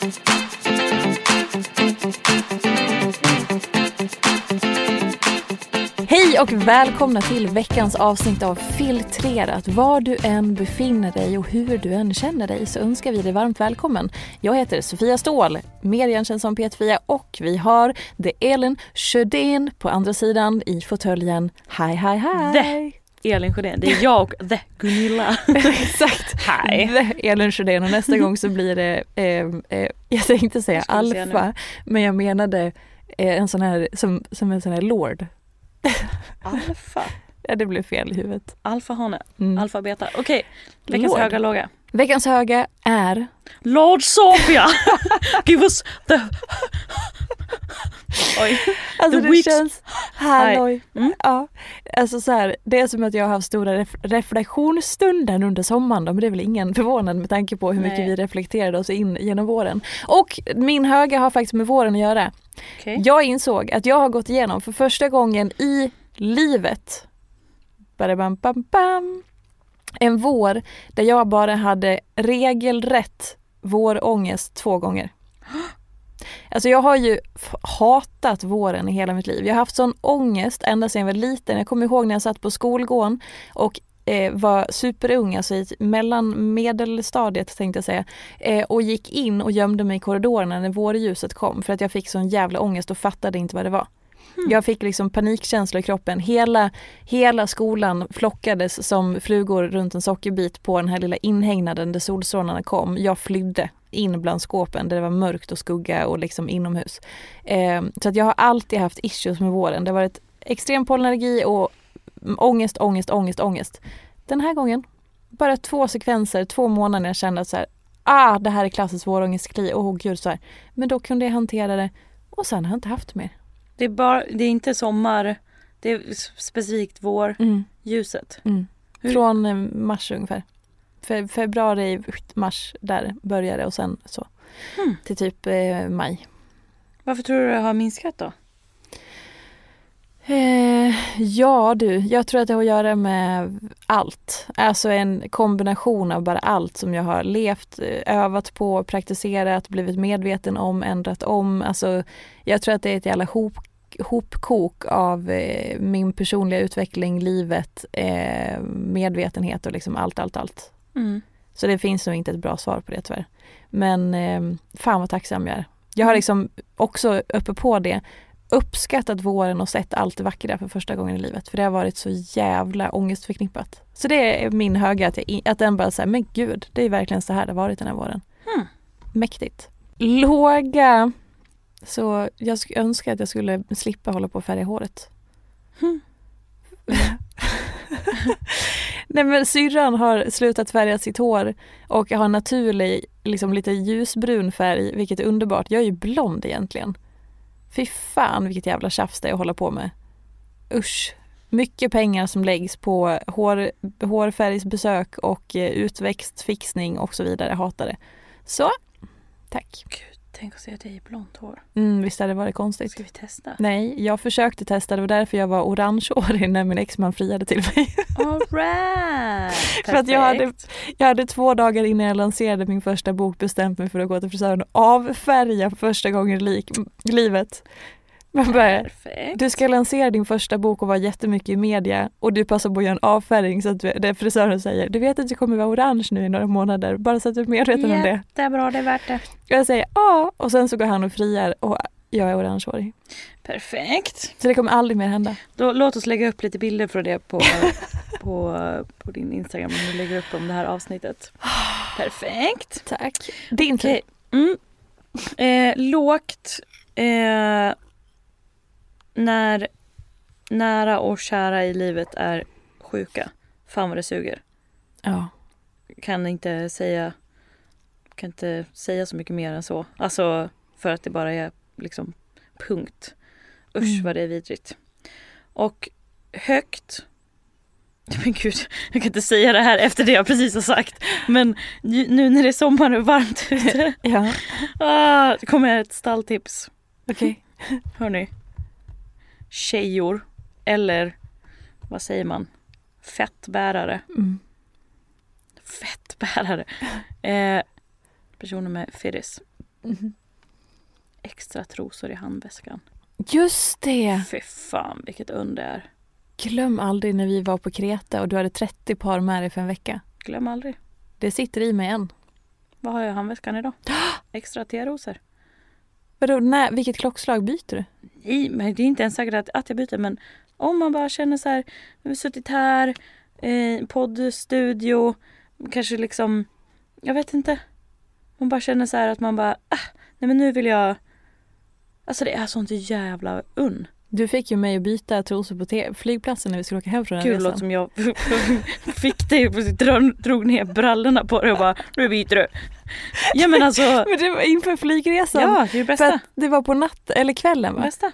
Hej och välkomna till veckans avsnitt av Filtrerat. Var du än befinner dig och hur du än känner dig så önskar vi dig varmt välkommen. Jag heter Sofia Ståhl, mer igenkänd som Peter-Fia och vi har The Elin Sjödén på andra sidan i fåtöljen. Hi, hi, hi! Elin Sjödén, det är jag och The Gunilla. Exakt! Hi! The Elin Sjödén och nästa gång så blir det, eh, eh, jag tänkte säga alfa, men jag menade eh, en sån här, som, som en sån här lord. Alfa. Ja, det blev fel i huvudet. Alfahane. Mm. Alfa beta. Okej, veckans Lord. höga låga. Veckans höga är Lord Sofia! Give us the... Oj. Alltså The det weeks- känns, halloj. Mm. Ja, alltså så här, det är som att jag har haft stora ref reflektionsstunden under sommaren men det är väl ingen förvånad med tanke på hur mycket Nej. vi reflekterade oss in genom våren. Och min höga har faktiskt med våren att göra. Okej. Jag insåg att jag har gått igenom för första gången i livet Badabam, bam, bam, en vår där jag bara hade regelrätt vårångest två gånger. Alltså jag har ju hatat våren i hela mitt liv. Jag har haft sån ångest ända sedan jag var liten. Jag kommer ihåg när jag satt på skolgården och eh, var superung, alltså i mellan medelstadiet tänkte jag säga. Eh, och gick in och gömde mig i korridorerna när vårljuset kom för att jag fick sån jävla ångest och fattade inte vad det var. Mm. Jag fick liksom panikkänsla i kroppen. Hela, hela skolan flockades som flugor runt en sockerbit på den här lilla inhägnaden där solstrålarna kom. Jag flydde in bland skåpen där det var mörkt och skugga och liksom inomhus. Eh, så att jag har alltid haft issues med våren. Det har varit extrem pollenallergi och ångest, ångest, ångest, ångest. Den här gången, bara två sekvenser, två månader när jag kände att så här, ah, det här är klassiskt vårångestkli, åh gud så här. Men då kunde jag hantera det och sen har jag inte haft mer. Det är, bara, det är inte sommar, det är specifikt vårljuset. Mm. Hur- Från eh, mars ungefär. Fe februari, mars, där började det och sen så. Mm. Till typ eh, maj. Varför tror du det har minskat då? Eh, ja du, jag tror att det har att göra med allt. Alltså en kombination av bara allt som jag har levt, eh, övat på, praktiserat, blivit medveten om, ändrat om. Alltså jag tror att det är ett jävla hop, hopkok av eh, min personliga utveckling, livet, eh, medvetenhet och liksom allt, allt, allt. Mm. Så det finns nog inte ett bra svar på det tyvärr. Men eh, fan vad tacksam jag är. Jag har liksom också uppe på det uppskattat våren och sett allt det vackra för första gången i livet. För det har varit så jävla ångestförknippat. Så det är min höga, att, jag, att den bara säger men gud, det är verkligen så här det har varit den här våren. Mm. Mäktigt. Låga, så jag sk- önskar att jag skulle slippa hålla på och färga håret. Hmm. Nej men syrran har slutat färga sitt hår och har naturlig, liksom lite ljusbrun färg, vilket är underbart. Jag är ju blond egentligen. Fy fan vilket jävla tjafs det är att hålla på med. Usch. Mycket pengar som läggs på hår, hårfärgsbesök och eh, utväxtfixning och så vidare. Jag hatar det. Så, tack. Gud, tänk att se dig i blont hår. Mm, visst hade det varit konstigt. Ska vi testa? Nej, jag försökte testa. Det var därför jag var orangehårig när min exman friade till mig. Alright! För att jag hade, jag hade två dagar innan jag lanserade min första bok bestämt mig för att gå till frisören och avfärga för första gången i livet. Men bara, du ska lansera din första bok och vara jättemycket i media och du passar på att göra en avfärgning så att du, frisören säger du vet att du kommer vara orange nu i några månader bara så att du är medveten om det. Jättebra, det är värt det. Och jag säger ja och sen så går han och friar och jag är orangehårig. Perfekt. Så det kommer aldrig mer hända. Då, låt oss lägga upp lite bilder från det på, på, på din Instagram om du lägger upp om det här avsnittet. Perfekt. Tack. Din tur. Mm. Eh, lågt. Eh, när nära och kära i livet är sjuka. Fan vad det suger. Ja. Kan inte säga kan inte säga så mycket mer än så. Alltså för att det bara är liksom punkt. Usch mm. vad det är vidrigt. Och högt men gud, jag kan inte säga det här efter det jag precis har sagt. Men nu när det är sommar och varmt ute. ja. ah, kommer ett stalltips. Okej. Okay. Hörni tjejor eller vad säger man? Fettbärare. Mm. Fettbärare. Eh, personer med firis. Mm. Extra trosor i handväskan. Just det! Fy fan vilket under är. Glöm aldrig när vi var på Kreta och du hade 30 par med dig för en vecka. Glöm aldrig. Det sitter i mig än. Vad har jag i handväskan idag? Extra T-rosor. Vadå, när, vilket klockslag byter du? Nej, men det är inte ens säkert att, att jag byter. Men om man bara känner så här, nu har vi suttit här, eh, poddstudio, kanske liksom, jag vet inte. Man bara känner så här att man bara, ah, nej men nu vill jag, alltså det är sånt jävla unn. Du fick ju mig att byta trosor på flygplatsen när vi skulle åka hem från den Gud, resan. som jag fick dig och drog, ner brallorna på dig och bara, nu byter du. Ja men alltså. men det var inför flygresan. Ja, det är det bästa. Det var på natt eller kvällen va? Bästa.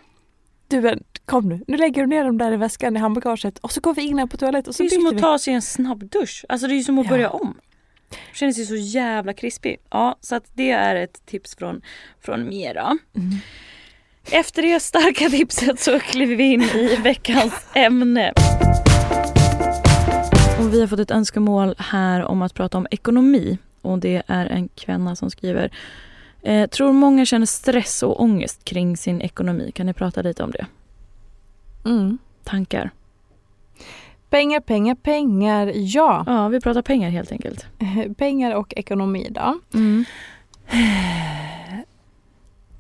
Du kom nu, nu lägger du ner dem där i väskan i handbagaget och så går vi in här på toaletten och så Det är som att vi. ta sig en snabb dusch. Alltså det är ju som att ja. börja om. Känner sig så jävla krispig. Ja, så att det är ett tips från, från Mera. Mm. Efter det starka tipset så kliver vi in i veckans ämne. Och vi har fått ett önskemål här om att prata om ekonomi. Och det är en kvinna som skriver eh, Tror många känner stress och ångest kring sin ekonomi. Kan ni prata lite om det? Mm. Tankar? Pengar, pengar, pengar. Ja. Ja, vi pratar pengar helt enkelt. pengar och ekonomi då. Mm.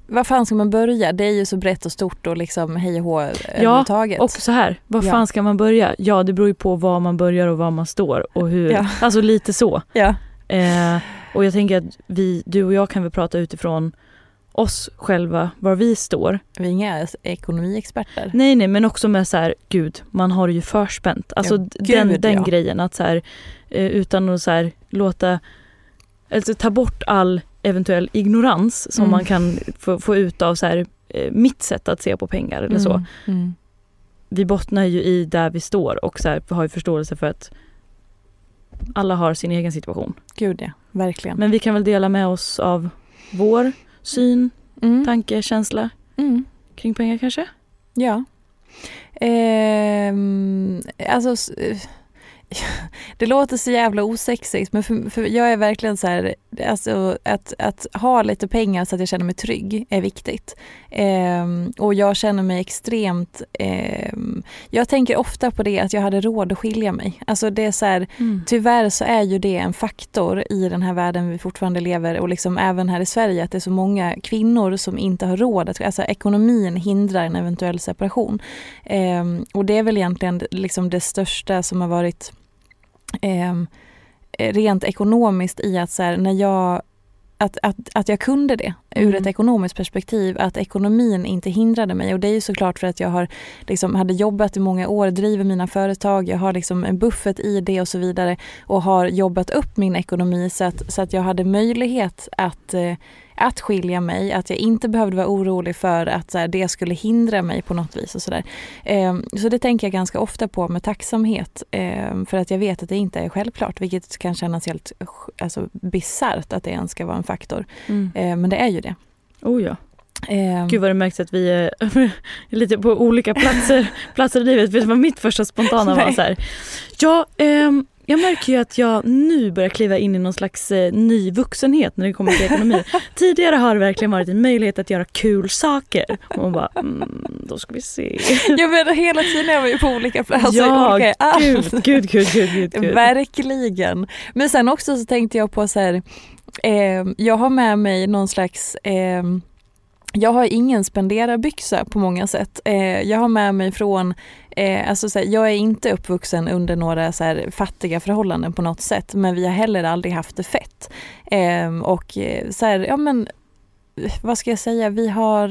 Var fan ska man börja? Det är ju så brett och stort och liksom hej och hå Ja, och så här. Var ja. fan ska man börja? Ja, det beror ju på var man börjar och var man står och hur. Ja. Alltså lite så. Ja. Eh, och jag tänker att vi, du och jag kan väl prata utifrån oss själva, var vi står. Vi är inga ekonomiexperter. Nej, nej, men också med så här, gud, man har det ju förspänt. Alltså ja, den, gud, den ja. grejen att så här, eh, utan att så här, låta, alltså ta bort all eventuell ignorans som mm. man kan få, få, ut av så här, eh, mitt sätt att se på pengar eller så. Mm. Mm. Vi bottnar ju i där vi står och så här, har ju förståelse för att alla har sin egen situation. Gud ja, verkligen. Men vi kan väl dela med oss av vår syn, mm. tanke, känsla mm. kring pengar kanske? Ja. Eh, alltså det låter så jävla osexigt men för, för jag är verkligen så här, alltså att, att ha lite pengar så att jag känner mig trygg är viktigt. Eh, och jag känner mig extremt, eh, jag tänker ofta på det att jag hade råd att skilja mig. Alltså det är så här, mm. tyvärr så är ju det en faktor i den här världen vi fortfarande lever och liksom även här i Sverige att det är så många kvinnor som inte har råd. Att, alltså ekonomin hindrar en eventuell separation. Eh, och det är väl egentligen liksom det största som har varit Ehm, eh, rent ekonomiskt i att så här, när jag att, att, att jag kunde det ur mm. ett ekonomiskt perspektiv, att ekonomin inte hindrade mig. Och det är ju såklart för att jag har, liksom, hade jobbat i många år, driver mina företag, jag har liksom en buffert i det och så vidare och har jobbat upp min ekonomi så att, så att jag hade möjlighet att eh, att skilja mig, att jag inte behövde vara orolig för att så här, det skulle hindra mig på något vis. och Så, eh, så det tänker jag ganska ofta på med tacksamhet eh, för att jag vet att det inte är självklart vilket kan kännas helt alltså, bisarrt att det ens ska vara en faktor. Mm. Eh, men det är ju det. Oh ja. Eh. Gud vad det märks att vi är lite på olika platser, platser i livet. Vet du vad mitt första spontana var? Så här, ja, eh, Jag märker ju att jag nu börjar kliva in i någon slags eh, ny vuxenhet när det kommer till ekonomi. Tidigare har det verkligen varit en möjlighet att göra kul saker. Och man bara, mm, då ska vi se. Jag menar hela tiden är man ju på olika platser. ja, olika, gud, gud, gud, gud, gud, gud. Verkligen. Men sen också så tänkte jag på så här, eh, jag har med mig någon slags eh, jag har ingen spenderarbyxa på många sätt. Eh, jag har med mig från, eh, alltså så här, jag är inte uppvuxen under några så här, fattiga förhållanden på något sätt men vi har heller aldrig haft det fett. Eh, och eh, så här, ja men vad ska jag säga, vi har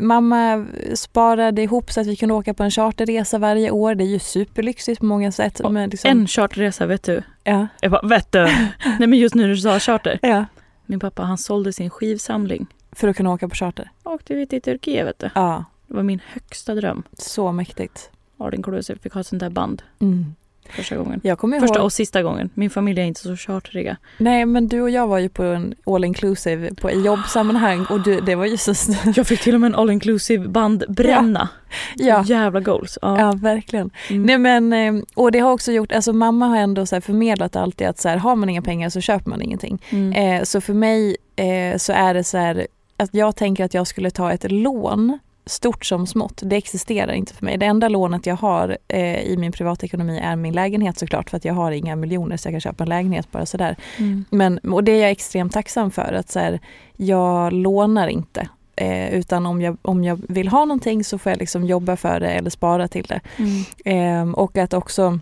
Mamma sparade ihop så att vi kunde åka på en charterresa varje år. Det är ju superlyxigt på många sätt. Men liksom, En charterresa vet du. ja, Jag bara, vet du. Nej men just nu när du sa charter. ja, Min pappa han sålde sin skivsamling. För att kunna åka på charter. Åkte vi till Turkiet vet du. Ja, Det var min högsta dröm. så mäktigt. All inclusive, fick ha ett sånt där band Mm. första gången. Jag kommer Första ihåg, och sista gången. Min familj är inte så chartriga. nej men du och jag var ju på en all inclusive på, i jobbsammanhang och du, det var ju så, Jag fick till och med en all inclusive band bränna. ja. Jävla goals. Ja. Ja, verkligen. Mm. Nej, men, eh, och det har också gjort, alltså mamma har ändå så förmedlat alltid att så här, har man inga pengar så köper man ingenting. Mm. Eh, så för mig eh, så är det så här att jag tänker att jag skulle ta ett lån, stort som smått, det existerar inte för mig. Det enda lånet jag har eh, i min privatekonomi är min lägenhet såklart för att jag har inga miljoner så jag kan köpa en lägenhet bara sådär. Mm. Men, och det är jag extremt tacksam för att så här, jag lånar inte. Eh, utan om jag, om jag vill ha någonting så får jag liksom jobba för det eller spara till det. Mm. Ehm, och att också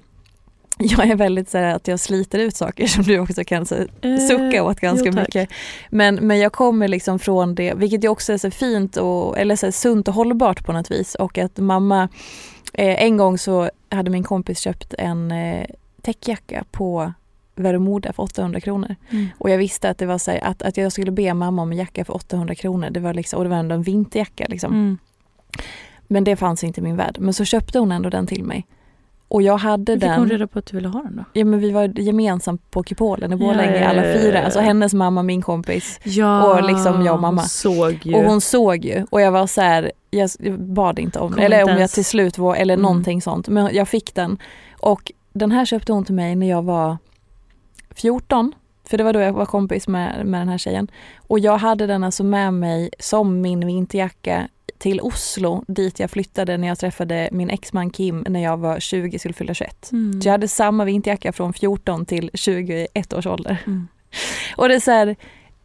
jag är väldigt så här att jag sliter ut saker som du också kan så, sucka åt ganska Eh, jo, mycket. Men, men jag kommer liksom från det, vilket ju också är så fint och eller så här sunt och hållbart på något vis. Och att mamma, eh, en gång så hade min kompis köpt en eh, täckjacka på Värömoda för 800 kronor. Mm. Och jag visste att det var så här, att, att jag skulle be mamma om en jacka för 800 kronor. Det var liksom, och det var ändå en vinterjacka. Liksom. Mm. Men det fanns inte i min värld. Men så köpte hon ändå den till mig. Och jag hade Hur fick den. hon reda på att du ville ha den då? Ja men vi var gemensamt på Kupolen i Borlänge Ja, alla fyra. Alltså hennes mamma, min kompis. Ja, Och liksom jag och mamma. hon såg ju. Och hon såg ju och jag var så här, jag jag bad inte om Kom det. Eller om jag ens. till slut var, eller Mm. någonting sånt. Men jag fick den. Och den här köpte hon till mig när jag var 14. För det var då jag var kompis med, med den här tjejen. Och jag hade den alltså med mig som min vinterjacka till Oslo dit jag flyttade när jag träffade min exman Kim när jag var 20 skulle fylla 21. Mm. Så jag hade samma vinterjacka från 14 till 21 års ålder. Mm. Och det är så här,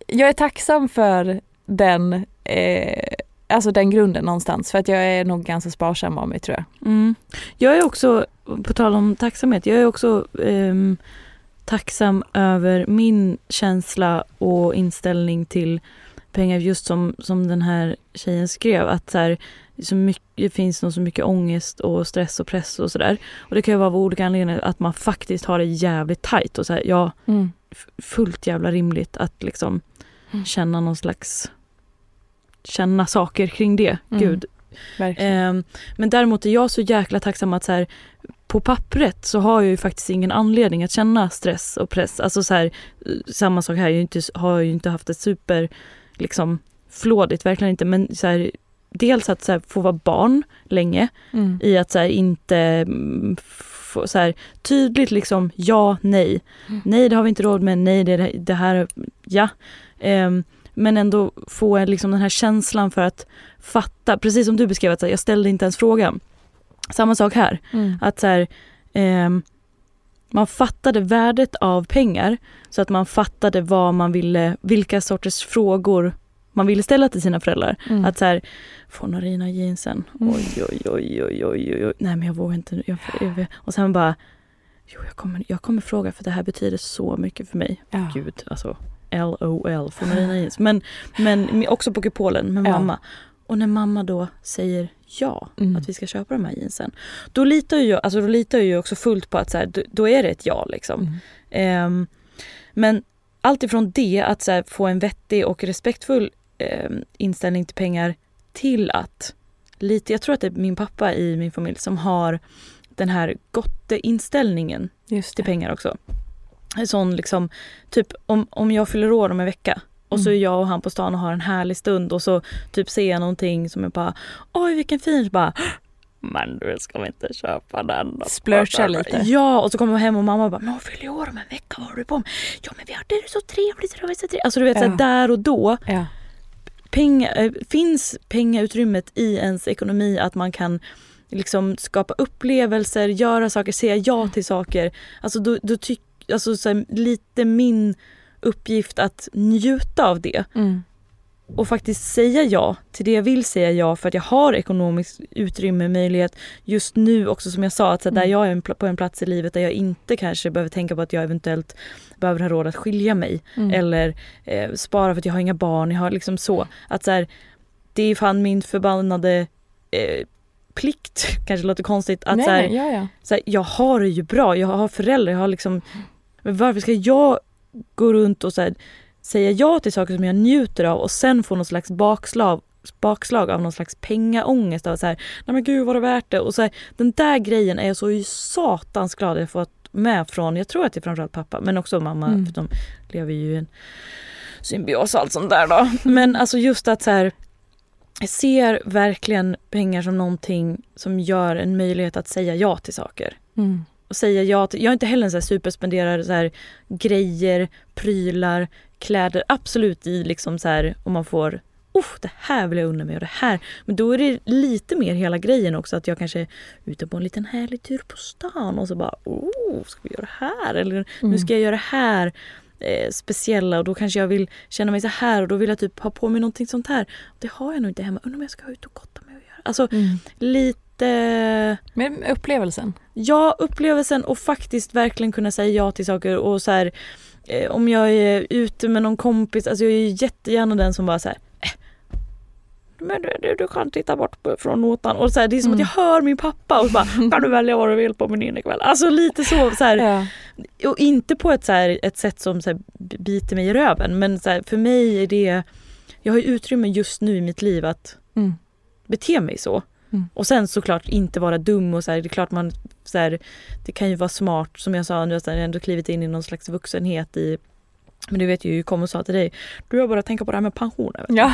jag är tacksam för den, eh, alltså den grunden någonstans. För att jag är nog ganska sparsam av mig tror jag. Mm. Jag är också, på tal om tacksamhet, jag är också ehm, tacksam över min känsla och inställning till pengar just som, som den här tjejen skrev att så här, så mycket, det finns nog så mycket ångest och stress och press och sådär. Och det kan ju vara av olika anledningar att man faktiskt har det jävligt tajt och så här, ja, f- fullt jävla rimligt att liksom Mm. känna någon slags känna saker kring det. Mm. Gud. Ehm, men däremot är jag så jäkla tacksam att så här, på pappret så har jag ju faktiskt ingen anledning att känna stress och press. Alltså så här, eh, samma sak här, jag har ju inte, har jag ju inte haft ett super liksom flådigt, verkligen inte. Men så här, dels att så här, få vara barn länge Mm. i att så här, inte mm, få, så här, tydligt liksom ja, nej. Mm. Nej det har vi inte råd med, nej det, det här, ja. Ehm, men ändå få liksom den här känslan för att fatta, precis som du beskrev att jag ställde inte ens frågan. Samma sak här, Mm. att så här, ehm, man fattade värdet av pengar så att man fattade vad man ville, vilka sorters frågor man ville ställa till sina föräldrar. Mm. Att så här, får Norina jeansen? Mm. Oj, oj, oj, oj, oj, oj. Nej men jag vågar inte. Jag, jag, och sen bara, jo jag kommer, jag kommer fråga för det här betyder så mycket för mig. ja. Gud, alltså LOL, får Norina jeans. Men, men också på kupolen med Ja. Och när mamma då säger ja, Mm. att vi ska köpa de här jeansen. Då litar jag, alltså då litar jag också fullt på att så här, då, då är det ett ja liksom. Mm. Ehm, men allt ifrån det, att här, få en vettig och respektfull ehm, inställning till pengar till att lite, jag tror att det är min pappa i min familj som har den här gotte-inställningen till pengar också. En sån liksom, typ om, om jag fyller år om en vecka och så är Mm. jag och han på stan och har en härlig stund och så typ ser jag någonting som jag bara oj vilken fin, så bara men du ska vi inte köpa den? Splurcha lite. Ja och så kommer man hem och mamma bara, men hon fyller år om en vecka, vad håller du på med? Ja men vi har det så trevligt, det är så trevligt. Alltså du vet Ja. så här, där och då Ja. penga, eh, finns pengautrymmet i ens ekonomi att man kan liksom skapa upplevelser, göra saker, säga ja till saker. Alltså då, då tycker alltså så här, lite min uppgift att njuta av det Mm. och faktiskt säga ja till det jag vill säga ja för att jag har ekonomiskt utrymme, möjlighet just nu också som jag sa att så där Mm. jag är på en plats i livet där jag inte kanske behöver tänka på att jag eventuellt behöver ha råd att skilja mig Mm. eller eh, spara för att jag har inga barn. Jag har liksom så. Att så här, det är fan min förbannade eh, plikt, kanske låter konstigt, att nej, så här, nej, ja, ja. så här, jag har det ju bra, jag har föräldrar, jag har liksom men varför ska jag gå runt och så här, säga ja till saker som jag njuter av och sen få någon slags bakslag, bakslag av någon slags pengaångest av så här, nej men gud var det värt det? Och så här, den där grejen är jag så satans glad att jag fått med från, jag tror att det är framförallt pappa men också mamma Mm. för de lever ju i en symbios och allt sånt där då. Men alltså just att så här, jag ser verkligen pengar som någonting som gör en möjlighet att säga ja till saker Mm. Och säga ja till, jag är inte heller en så här superspenderare så här grejer, prylar, kläder, absolut i liksom så här om man får oh, det här vill jag unna mig och det här. Men då är det lite mer hela grejen också att jag kanske är ute på en liten härlig tur på stan och så bara oh, ska vi göra det här? Eller nu ska jag göra det här eh, speciella och då kanske jag vill känna mig så här och då vill jag typ ha på mig någonting sånt här. Det har jag nog inte hemma. Undrar om jag ska ut och gotta mig och göra. Alltså Mm. lite Men upplevelsen. Ja, upplevelsen och faktiskt verkligen kunna säga ja till saker och så här eh, om jag är ute med någon kompis, alltså jag är ju jättegärna den som bara så här eh, men du, du, du kan titta bort från notan och så här, det är som Mm. att jag hör min pappa och bara kan du välja vad du vill på menyn ikväll. Alltså lite så, så Ja. och inte på ett, så här, ett sätt som så biter mig i röven men så för mig är det, jag har ju utrymme just nu i mitt liv att Mm. bete mig så. Mm. Och sen såklart inte vara dum och så här, det är klart man så här, det kan ju vara smart som jag sa nu har jag ändå klivit in i någon slags vuxenhet i men du vet ju, jag kom och sa till dig, du har börjat tänka på det här med pensioner. ja.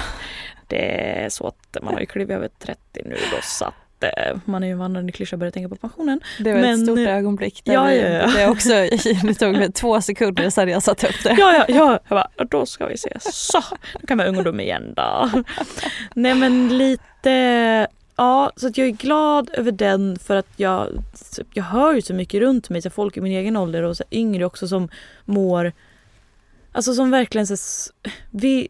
Det är så att man har ju klivit över 30 nu då så att eh, man är ju en vandrande klyscha och börjar tänka på pensionen. Det var Men- ett stort ögonblick. Där Ja, vi, ja, ja. Det, också, det tog mig två sekunder hade jag satt upp det. Ja, ja, ja. Jag bara, då ska vi se. Så, nu kan man vara ungdom igen då. Nej men lite, ja så att jag är glad över den för att jag, jag hör ju så mycket runt mig, så folk i min egen ålder och så yngre också som mår, alltså som verkligen så, vi,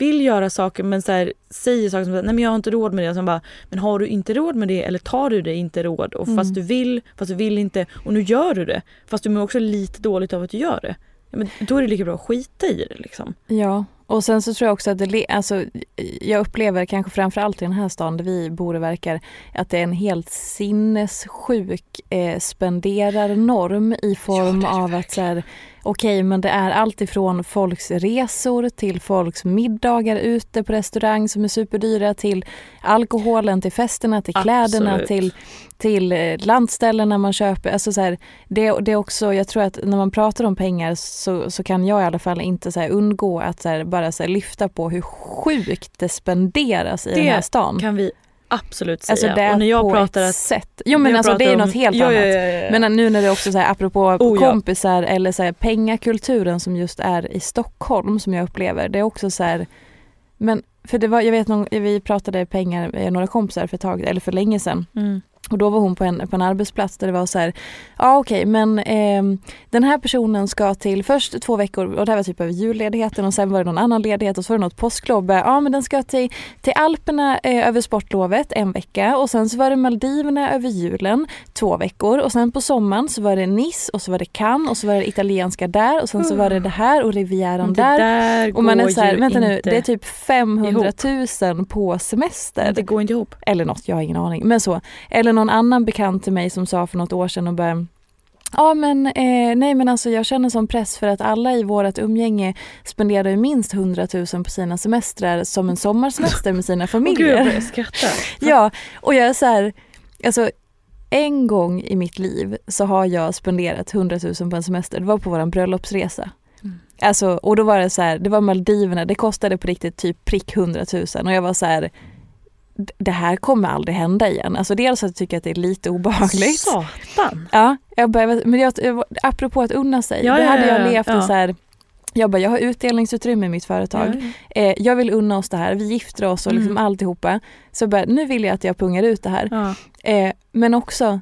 vill göra saker men så här, säger saker som att nej men jag har inte råd med det. Och så bara, men har du inte råd med det eller tar du det inte råd? Och fast Mm. du vill, fast du vill inte och nu gör du det. Fast du mår också lite dåligt av att du gör det. Men då är det lika bra att skita i det liksom. Ja, och sen så tror jag också att det, alltså, jag upplever kanske framförallt i den här stan där vi bor och verkar att det är en helt sinnessjuk eh, spenderarnorm i form Ja, av att så här, okej men det är allt ifrån folks resor till folks middagar ute på restaurang som är superdyra till alkoholen, till festerna, till kläderna, Absolut. till, till eh, landställena man köper. Alltså så här, det, det är också, jag tror att när man pratar om pengar så, så kan jag i alla fall inte så undgå att så bara så lyfta på hur sjukt det spenderas i Det den här stan. Kan vi absolut säga. Alltså det är och när jag på pratar ett att, sätt. Jo men alltså det är om- något helt Jo, annat. ja, ja, ja, ja. Men nu när det också så här, apropå Oh, ja. kompisar eller så här, pengakulturen som just är i Stockholm som jag upplever. Det är också så här, men för det var, jag vet någon, vi pratade pengar med några kompisar för ett tag, eller för länge sedan. Mm. Och då var hon på en, på en arbetsplats där det var så här, ja okej men ehm, den här personen ska till först två veckor och det här var typ över julledigheten och sen var det någon annan ledighet och så var det något påsklov. Ja men den ska till, till Alperna eh, över sportlovet en vecka och sen så var det Maldiverna över julen två veckor och sen på sommaren så var det Nice och så var det Cannes och så var det italienska där och sen så var det det här och Rivieran där. där Och man är så här, vänta nu, det är typ 500 000 på semester. Det går inte ihop. Eller något, jag har ingen aning. Men så. Eller någon annan bekant till mig som sa för något år sedan och bara Ja men eh, nej men alltså jag känner som press för att alla i vårt umgänge spenderar ju minst 100 000 på sina semestrar som en sommarsemester med sina Åh gud, jag familjer. skratta. ja, och jag är så här, alltså en gång i mitt liv så har jag spenderat 100 000 på en semester. Det var på vår bröllopsresa. Mm. Alltså, och då var det så här, det var Maldiverna, det kostade på riktigt typ prick 100 000 och jag var så här det här kommer aldrig hända igen. Alltså dels att jag tycker att det är lite obehagligt. Satan! Ja, jag bara, men jag, apropå att unna sig. Ja, då ja, hade jag ja, levt ja. i så här, jag bara, jag har utdelningsutrymme i mitt företag. Eh, jag vill unna oss det här, vi gifter oss och liksom Mm. alltihopa. Så bara, nu vill jag att jag pungar ut det här. Ja. Eh, men också,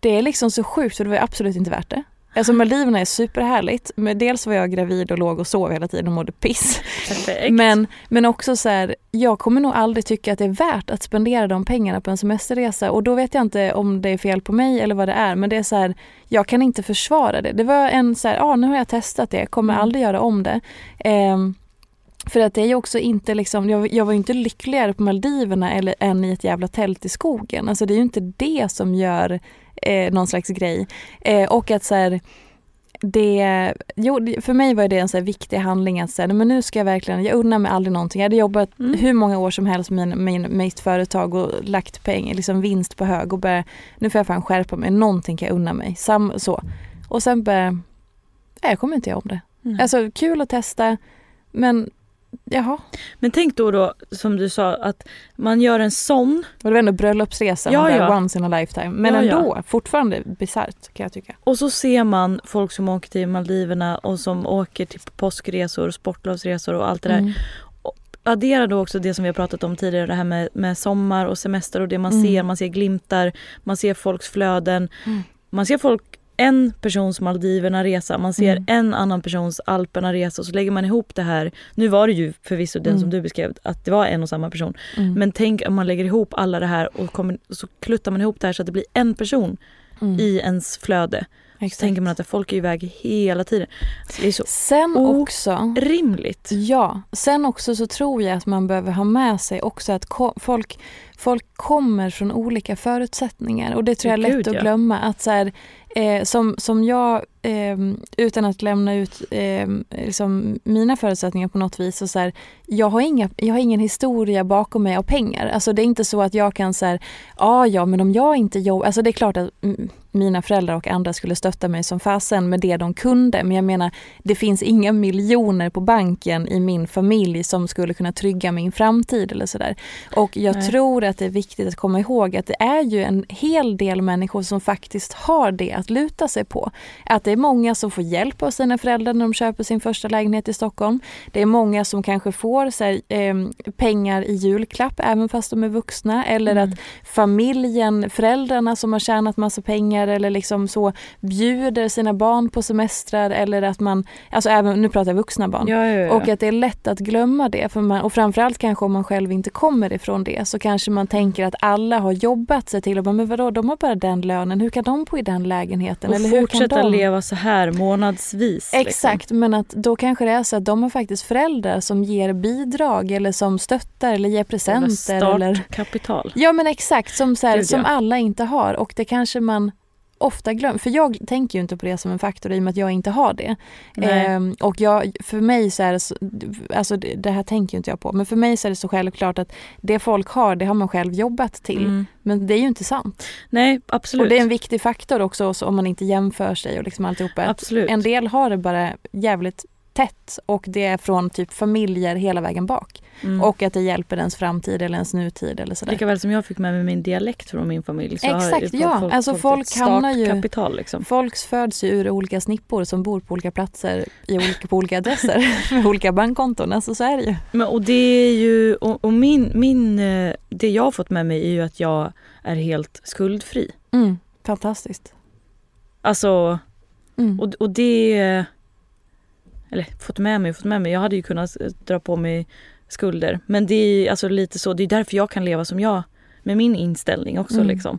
det är liksom så sjukt så det var absolut inte värt det. Alltså Maldiverna är superhärligt. Men dels var jag gravid och låg och sov hela tiden och mådde piss. Perfekt. Men, men också så här, jag kommer nog aldrig tycka att det är värt att spendera de pengarna på en semesterresa. Och då vet jag inte om det är fel på mig eller vad det är. Men det är så här, jag kan inte försvara det. Det var en så här, ja nu har jag testat det, kommer Mm. aldrig göra om det. Ehm, för att det är ju också inte liksom, jag, jag var ju inte lyckligare på Maldiverna eller, än i ett jävla tält i skogen. Alltså det är ju inte det som gör eh, någon slags grej. Eh, och att så här, det, jo, för mig var det en så viktig handling att säga, men nu ska jag verkligen, jag unnar mig aldrig någonting. Jag hade jobbat Mm. hur många år som helst med min, min, mitt företag och lagt pengar, liksom vinst på hög och bara, nu får jag fan skärpa mig, någonting kan jag unna mig. Sam, så. Och sen bara, nej, jag kommer inte göra om det. Mm. Alltså kul att testa, men jaha. Men tänk då, då, som du sa, att man gör en sån Och det var ändå bröllopsresa, Ja, ja. once in a lifetime. Men Ja, ja. ändå, fortfarande bisarrt kan jag tycka. och så ser man folk som åker till Maldiverna och som åker till påskresor, sportlovsresor och allt det där. Mm. Addera då också det som vi har pratat om tidigare, det här med, med sommar och semester och det man Mm. ser. Man ser glimtar, man ser folks flöden. Mm. Man ser folk, en persons Maldiverna resa, man ser Mm. en annan persons Alperna resa och så lägger man ihop det här. Nu var det ju förvisso den Mm. som du beskrev, att det var en och samma person. Mm. Men tänk om man lägger ihop alla det här och, kommer, så kluttar man ihop det här så att det blir en person Mm. i ens flöde. Så Exakt. tänker man att folk är iväg hela tiden. Så det är så Sen också, rimligt. ja, sen också så tror jag att man behöver ha med sig också att ko- folk, folk kommer från olika förutsättningar och det tror jag är lätt Gud, att ja. glömma. Att så här, eh, som, som jag, eh, utan att lämna ut eh, liksom mina förutsättningar på något vis, så så här, jag, har inga, jag har ingen historia bakom mig av pengar. Alltså det är inte så att jag kan säga, ja ja men om jag inte jobbar, alltså det är klart att mm, mina föräldrar och andra skulle stötta mig som fasen med det de kunde. Men jag menar, det finns inga miljoner på banken i min familj som skulle kunna trygga min framtid eller sådär. Och jag Nej. tror att det är viktigt att komma ihåg att det är ju en hel del människor som faktiskt har det att luta sig på. Att det är många som får hjälp av sina föräldrar när de köper sin första lägenhet i Stockholm. Det är många som kanske får här, eh, pengar i julklapp även fast de är vuxna. Eller Mm. att familjen, föräldrarna som har tjänat massa pengar eller liksom så bjuder sina barn på semestrar eller att man, alltså även, nu pratar jag vuxna barn. Ja, ja, ja. Och att det är lätt att glömma det. För man, och framförallt kanske om man själv inte kommer ifrån det så kanske man tänker att alla har jobbat sig till och bara, men vadå, de har bara den lönen, hur kan de bo i den lägenheten? och eller hur kan fortsätta de? leva så här månadsvis. Exakt, men att då kanske det är så att de har faktiskt föräldrar som ger bidrag eller som stöttar eller ger Liksom. presenter. Eller... Startkapital. Ja men exakt, som, så här, Gud, som alla inte har och det kanske man ofta glömmer. För jag tänker ju inte på det som en faktor i och med att jag inte har det. Ehm, och jag, för mig så är det så, alltså det, det här tänker ju inte jag på, men för mig så är det så självklart att det folk har, det har man själv jobbat till. Mm. Men det är ju inte sant. Nej, absolut. Och det är en viktig faktor också så om man inte jämför sig och liksom alltihopa. Absolut. En del har det bara jävligt tätt och det är från typ familjer hela vägen bak. Mm. Och att det hjälper ens framtid eller ens nutid eller sådär. Lika väl som jag fick med mig min dialekt från min familj. Så Exakt, ju ja. Alltså folk hamnar ju- startkapital liksom. Folk föds ju ur olika snippor som bor på olika platser i olika, på olika adresser med olika bankkonton. Alltså så är det ju. Men, och det är ju, och, och min, min, eh, det jag har fått med mig är ju att jag är helt skuldfri. Mm, fantastiskt. Alltså, Mm. och, och det, eller fått med mig fått med mig, jag hade ju kunnat dra på mig skulder. Men det är alltså lite så, det är därför jag kan leva som jag, med min inställning också Mm. liksom.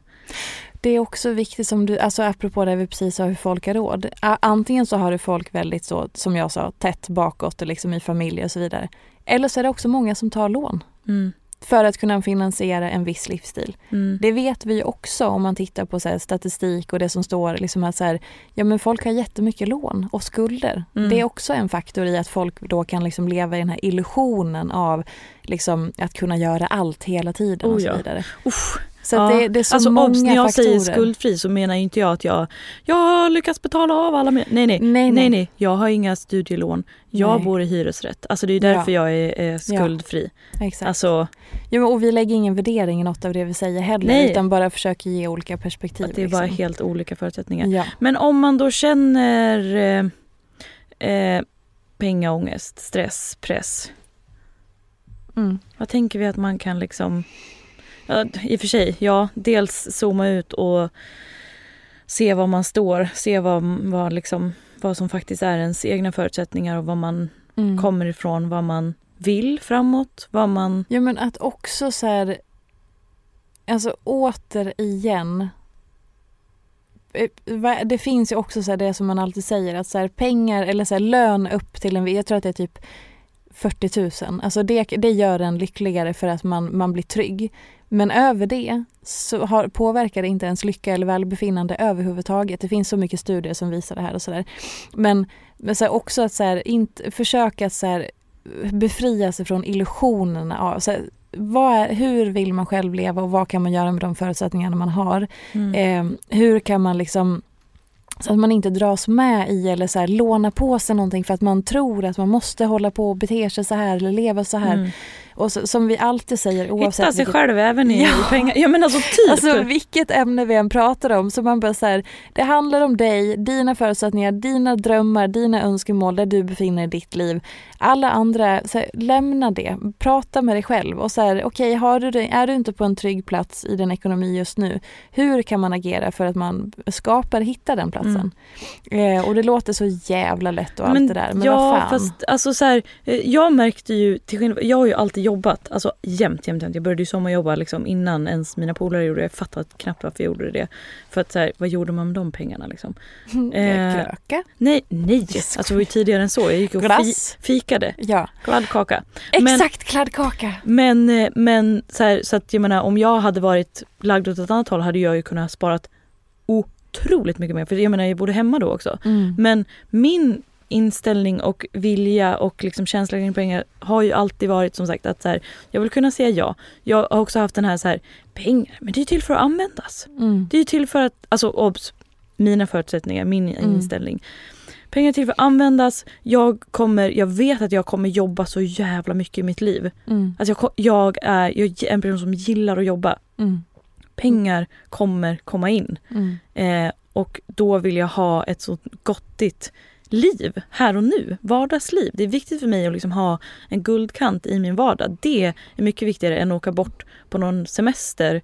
Det är också viktigt som du, alltså apropå det vi precis sa hur folk har råd. Antingen så har du folk väldigt så, som jag sa, tätt bakåt liksom i familjer och så vidare. Eller så är det också många som tar lån Mm. För att kunna finansiera en viss livsstil. Mm. Det vet vi också om man tittar på så statistik och det som står liksom att så här, ja men folk har jättemycket lån och skulder. Mm. Det är också en faktor i att folk då kan liksom leva i den här illusionen av liksom att kunna göra allt hela tiden Oh och så ja. vidare. Usch. Så att det, det är så alltså, många obs, när jag faktorer. säger skuldfri så menar inte jag att jag, jag har lyckats betala av alla mina... Nej nej. Nej, nej nej. nej. Jag har inga studielån. Jag Nej. bor i hyresrätt. Alltså det är därför Ja. jag är, är skuldfri. Exakt. Alltså Ja, och vi lägger ingen värdering i något av det vi säger heller Nej. utan bara försöker ge olika perspektiv. att det är bara liksom. helt olika förutsättningar. Ja. Men om man då känner eh, eh, pengaångest, stress, press. Mm. Vad tänker vi att man kan liksom... Ja, I och för sig, ja, dels zooma ut och se var man står, se vad, vad, liksom, vad som faktiskt är ens egna förutsättningar och vad man Mm. kommer ifrån, vad man vill framåt, vad man... Ja men att också så här, alltså återigen. eh, Det finns ju också så här det som man alltid säger att så här pengar eller så här lön upp till en, jag tror att det är typ 40 000. Alltså det, det gör en lyckligare för att man, man blir trygg. Men över det så har, påverkar det inte ens lycka eller välbefinnande överhuvudtaget. Det finns så mycket studier som visar det här och sådär. Men, men så också att så här, inte, försöka så här, befria sig från illusionerna av så här, är, hur vill man själv leva och vad kan man göra med de förutsättningarna man har? Mm. Eh, hur kan man liksom så att man inte dras med i eller så här, låna på sig någonting för att man tror att man måste hålla på och bete sig så här eller leva så här. Mm. Och så, som vi alltid säger oavsett Hitta sig vilket- själv även i, Ja. pengar. Ja men alltså typ. Alltså vilket ämne vi än pratar om så man bara så här, det handlar om dig, dina förutsättningar, dina drömmar, dina önskemål där du befinner dig i ditt liv. Alla andra, så här, lämna det, prata med dig själv och så här, okej, har du är du inte på en trygg plats i din ekonomi just nu, hur kan man agera för att man skapar, hittar den platsen? Eh, och det låter så jävla lätt och allt det där, men ja, vad fan. fast alltså så här, eh, jag märkte ju, till skillnad, jag har ju alltid jobbat, alltså jämt, jämt, jämt. Jag började ju sommarjobba liksom innan ens mina polare gjorde det. Jag fattade knappt varför jag gjorde det. För att så här, vad gjorde man med de pengarna liksom? Eh, Kröka? Nej, nej! Alltså det var ju tidigare än så. Jag gick och fi, fikade. Ja, Kladdkaka. Exakt kladdkaka! Men, eh, men så, här, så att jag menar om jag hade varit lagd åt ett annat håll hade jag ju kunnat sparat otroligt mycket mer. För jag menar jag bodde hemma då också. Mm. Men min inställning och vilja och liksom känsla kring pengar har ju alltid varit som sagt att så här, jag vill kunna säga ja. Jag har också haft den här så här, pengar, men det är till för att användas. Mm. Det är till för att, alltså obs, mina förutsättningar, min Mm. inställning. Pengar är till för att användas. Jag kommer, jag vet att jag kommer jobba så jävla mycket i mitt liv. Mm. Alltså jag, jag är jag är en person som gillar att jobba. Mm. Pengar kommer komma in. Mm. Eh, och då vill jag ha ett så gottigt liv här och nu, vardagsliv. Det är viktigt för mig att liksom ha en guldkant i min vardag. Det är mycket viktigare än att åka bort på någon semester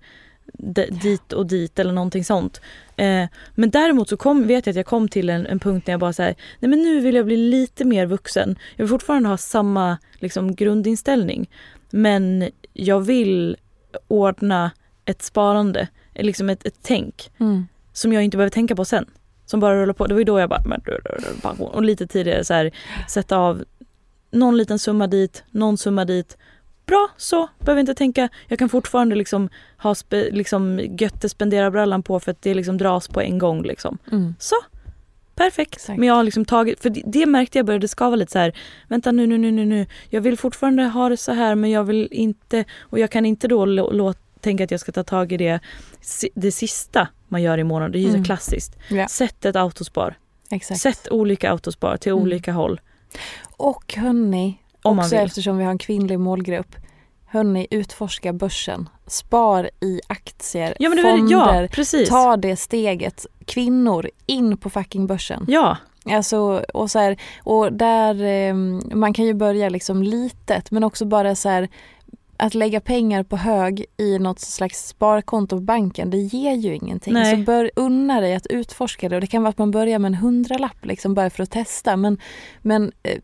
dit och dit eller någonting sånt. Eh, men däremot så kom, vet jag att jag kom till en, en punkt när jag bara så här, nej men nu vill jag bli lite mer vuxen. Jag vill fortfarande ha samma liksom, grundinställning. Men jag vill ordna ett sparande, liksom ett, ett tänk Mm. som jag inte behöver tänka på sen. Som bara rullar på. Det var ju då jag bara, men, pension. och lite tidigare så här, sätta av någon liten summa dit, någon summa dit. Bra, så. Behöver inte tänka. Jag kan fortfarande liksom ha spe, liksom götte spendera brallan på för att det liksom dras på en gång liksom. Mm. Så. Perfekt. Exakt. Men jag har liksom tagit, för det, det märkte jag började skava lite så här. Vänta nu, nu, nu, nu, nu. Jag vill fortfarande ha det så här men jag vill inte, och jag kan inte då lå- tänka att jag ska ta tag i det, det sista man gör i månaden. Det är ju Mm. så klassiskt. Ja, Sätt ett autospar. exakt. Sätt olika autospar till Mm. olika håll. Och hörni, Om också eftersom vi har en kvinnlig målgrupp. Hörni, utforska börsen. Spar i aktier, Ja men fonder. ja. Ta det steget. Kvinnor, in på fucking börsen. Ja, Alltså, och så här, och där, eh, man kan ju börja liksom litet men också bara så här att lägga pengar på hög i något slags sparkonto på banken, det ger ju ingenting. Nej. Så bör unna dig att utforska det och det kan vara att man börjar med en hundralapp liksom bara för att testa. Men, men eh,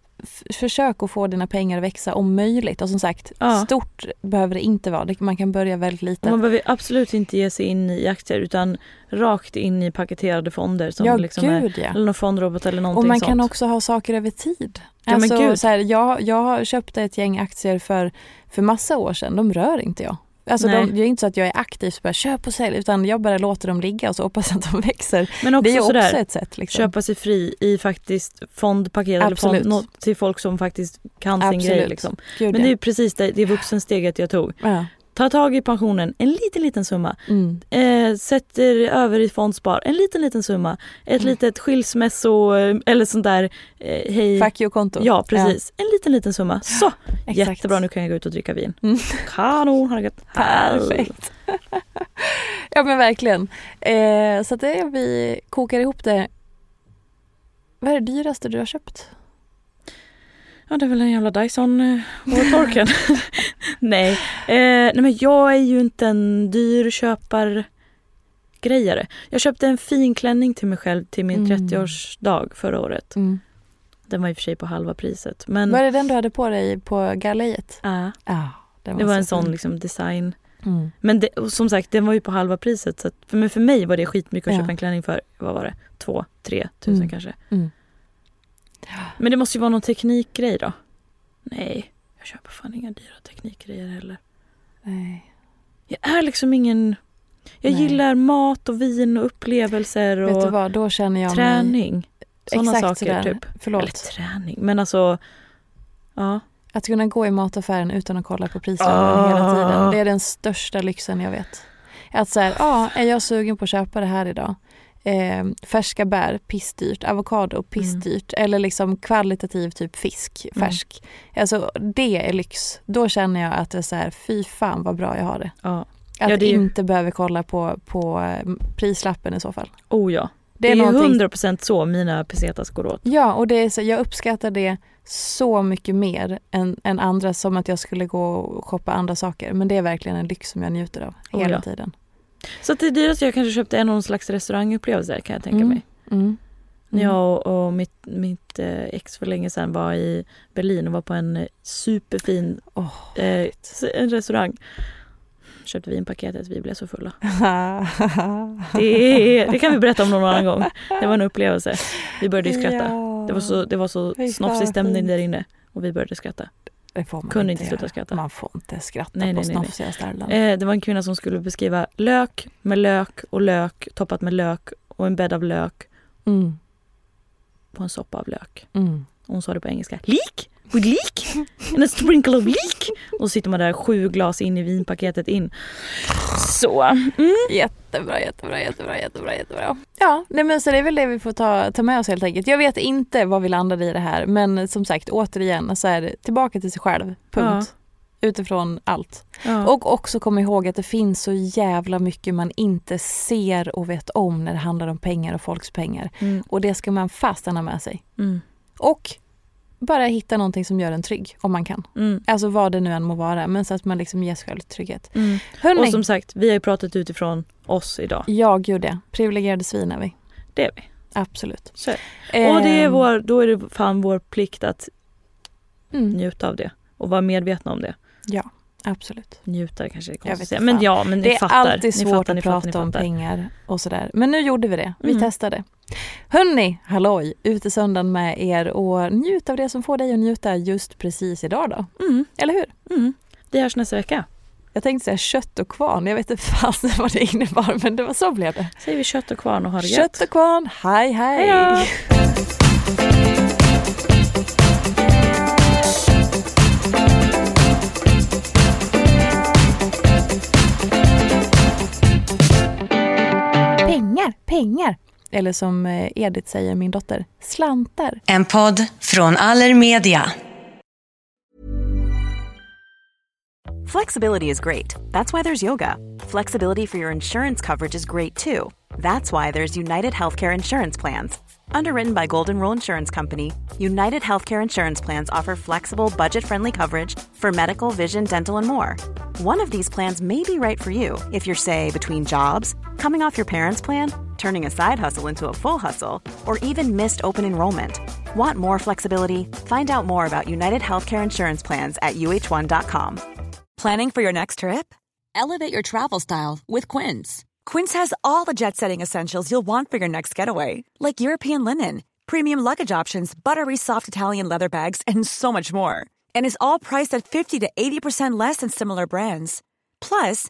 försök att få dina pengar att växa om möjligt. Och som sagt, Ja. stort behöver det inte vara. Man kan börja väldigt litet. man behöver absolut inte ge sig in i aktier utan rakt in i paketerade fonder som ja, liksom är, gud ja. eller någon fondrobot eller någonting Och man sånt. kan också ha saker över tid. Ja, men alltså, gud. så här, jag, jag köpte ett gäng aktier för, för massa år sedan. De rör inte jag. Alltså de, det är inte så att jag är aktiv och bara köp och sälj utan jag bara låter dem ligga och så hoppas att de växer. Men också det är sådär, också ett sätt. Liksom. köpa sig fri i faktiskt fondpaket eller fond, Absolut. till folk som faktiskt kan sin Absolut. grej. Liksom. Gud, Men det är precis det, det vuxensteget jag tog. ja. Ta tag i pensionen, en liten liten summa. Mm. Eh, sätter över i fondspar, en liten liten summa. Ett Mm. litet skilsmässo eller sånt där, eh, hej. Fuck you-konto. Ja precis, en liten liten summa. Så, exakt. jättebra nu kan jag gå ut och dricka vin. Mm. Kanon, har det gött. Perfekt. ja men verkligen. Eh, så att det, vi kokar ihop det. Vad är det dyraste du har köpt? Ja det är väl en jävla Dyson eh, hårtorken. nej. Eh, nej men jag är ju inte en dyr köpargrejare. Jag köpte en fin klänning till mig själv till min Mm. 30-årsdag förra året. Den var i och för sig på halva priset. Men Var det den du hade på dig på galejet? ja, Ja. den det var så en sån liksom design. Mm. Men det, som sagt den var ju på halva priset. Så att, för, men för mig var det skitmycket att Ja. köpa en klänning för, vad var det, två, tre tusen Mm. kanske. Mm. Men det måste ju vara någon teknikgrej då. Nej, jag köper fan inga dyra teknikgrejer heller. Nej. Jag är liksom ingen... Jag Nej. gillar mat och vin och upplevelser Vet du och vad, då känner jag mig... träning. Sådana Exakt saker sådär. typ. Eller Förlåt. träning, men alltså... Ja. Att kunna gå i mataffären utan att kolla på prislappen Ah. hela tiden. Det är den största lyxen jag vet. Att så här, ja, är jag sugen på att köpa det här idag? Eh, färska bär, pissdyrt. Avokado, pissdyrt. Eller liksom kvalitativ typ fisk, Mm. färsk. Alltså det är lyx. Då känner jag att det är så här, fy fan vad bra jag har det. ja. Att Ja, det är ju- inte behöva kolla på, på eh, prislappen i så fall. Oh ja. Det Det är, är, ju någonting 100% så mina pesetas går åt. Ja, och det är så, jag uppskattar det så mycket mer än, än andra som att jag skulle gå och shoppa andra saker. Men det är verkligen en lyx som jag njuter av Oh, hela ja. tiden. Så det dyraste jag kanske köpte är någon slags restaurangupplevelse kan jag tänka Mm. mig. Mm. När jag och, och mitt, mitt eh, ex för länge sedan var i Berlin och var på en eh, superfin Åh, eh, en restaurang. Köpte vinpaketet, vi blev så fulla. Det, det kan vi berätta om någon annan gång. Det var en upplevelse. Vi började skratta. Ja. Det var så, det var så snofsig stämning där inne. Och vi började skratta. Det får man Kunde inte sluta skratta. Man får inte skratta Nej, på nej, snofsiga ställen. Eh, det var en kvinna som skulle beskriva lök med lök och lök toppat med lök och en bädd av lök Mm. på en soppa av lök. Mm. Hon sa det på engelska. Leek? With leek? And a sprinkle of leek? Och så sitter man där sju glas in i vinpaketet in. Så. Mm. Jättebra, jättebra, jättebra, jättebra, jättebra. Ja, nej men så det är väl det vi får ta, ta med oss helt enkelt. Jag vet inte vad vi landade i det här, men som sagt återigen så är det tillbaka till sig själv. Punkt. Utifrån allt. Ja. Och också kom ihåg att det finns så jävla mycket man inte ser och vet om när det handlar om pengar och folks pengar. Mm. Och det ska man fasten ha med sig. Mm. Och bara hitta någonting som gör en trygg, om man kan. Mm. Alltså vad det nu än må vara, men så att man liksom ger sig själv trygghet. Mm. Hörrni, Och som sagt, vi har ju pratat utifrån oss idag. jag gjorde det. Privilegierade svin är vi. Det är vi. Absolut. Så. Och det är vår, då är det fan vår plikt att Mm, njuta av det. Och vara medvetna om det. ja, absolut. Njuta kanske är konstigt att säga. Men ja, men Det är fattar. alltid svårt fattar, att prata om pengar och sådär. Men nu gjorde vi det. Vi Mm. testade. Hörni, halloj! Utesöndagen med er och njut av det som får dig att njuta just precis idag då. Mm. Eller hur? Mm. Vi hörs nästa vecka. Jag tänkte säga kött och kvarn. Jag vet inte fasen vad det innebar men det var så blev det. Säger vi kött och kvarn och ha det gött. Kött och kvarn, hej hej! Hej Pengar, pengar! Eller som eh, Edith säger, min dotter, slantar. En podd från Allermedia. Flexibility is great. That's why there's yoga. Flexibility for your insurance coverage is great too. That's why there's United Healthcare Insurance Plans. Underwritten by Golden Rule Insurance Company, United Healthcare Insurance Plans offer flexible, budget friendly coverage for medical, vision, dental, and more. One of these plans may be right for you if you're, say, between jobs, coming off your parents' plan, turning a side hustle into a full hustle, or even missed open enrollment. Want more flexibility? Find out more about United Healthcare Insurance Plans at uh1.com. Planning for your next trip? Elevate your travel style with Quince. Quince has all the jet setting essentials you'll want for your next getaway, like European linen, premium luggage options, buttery soft Italian leather bags, and so much more. And is all priced at 50 to 80% less than similar brands. Plus,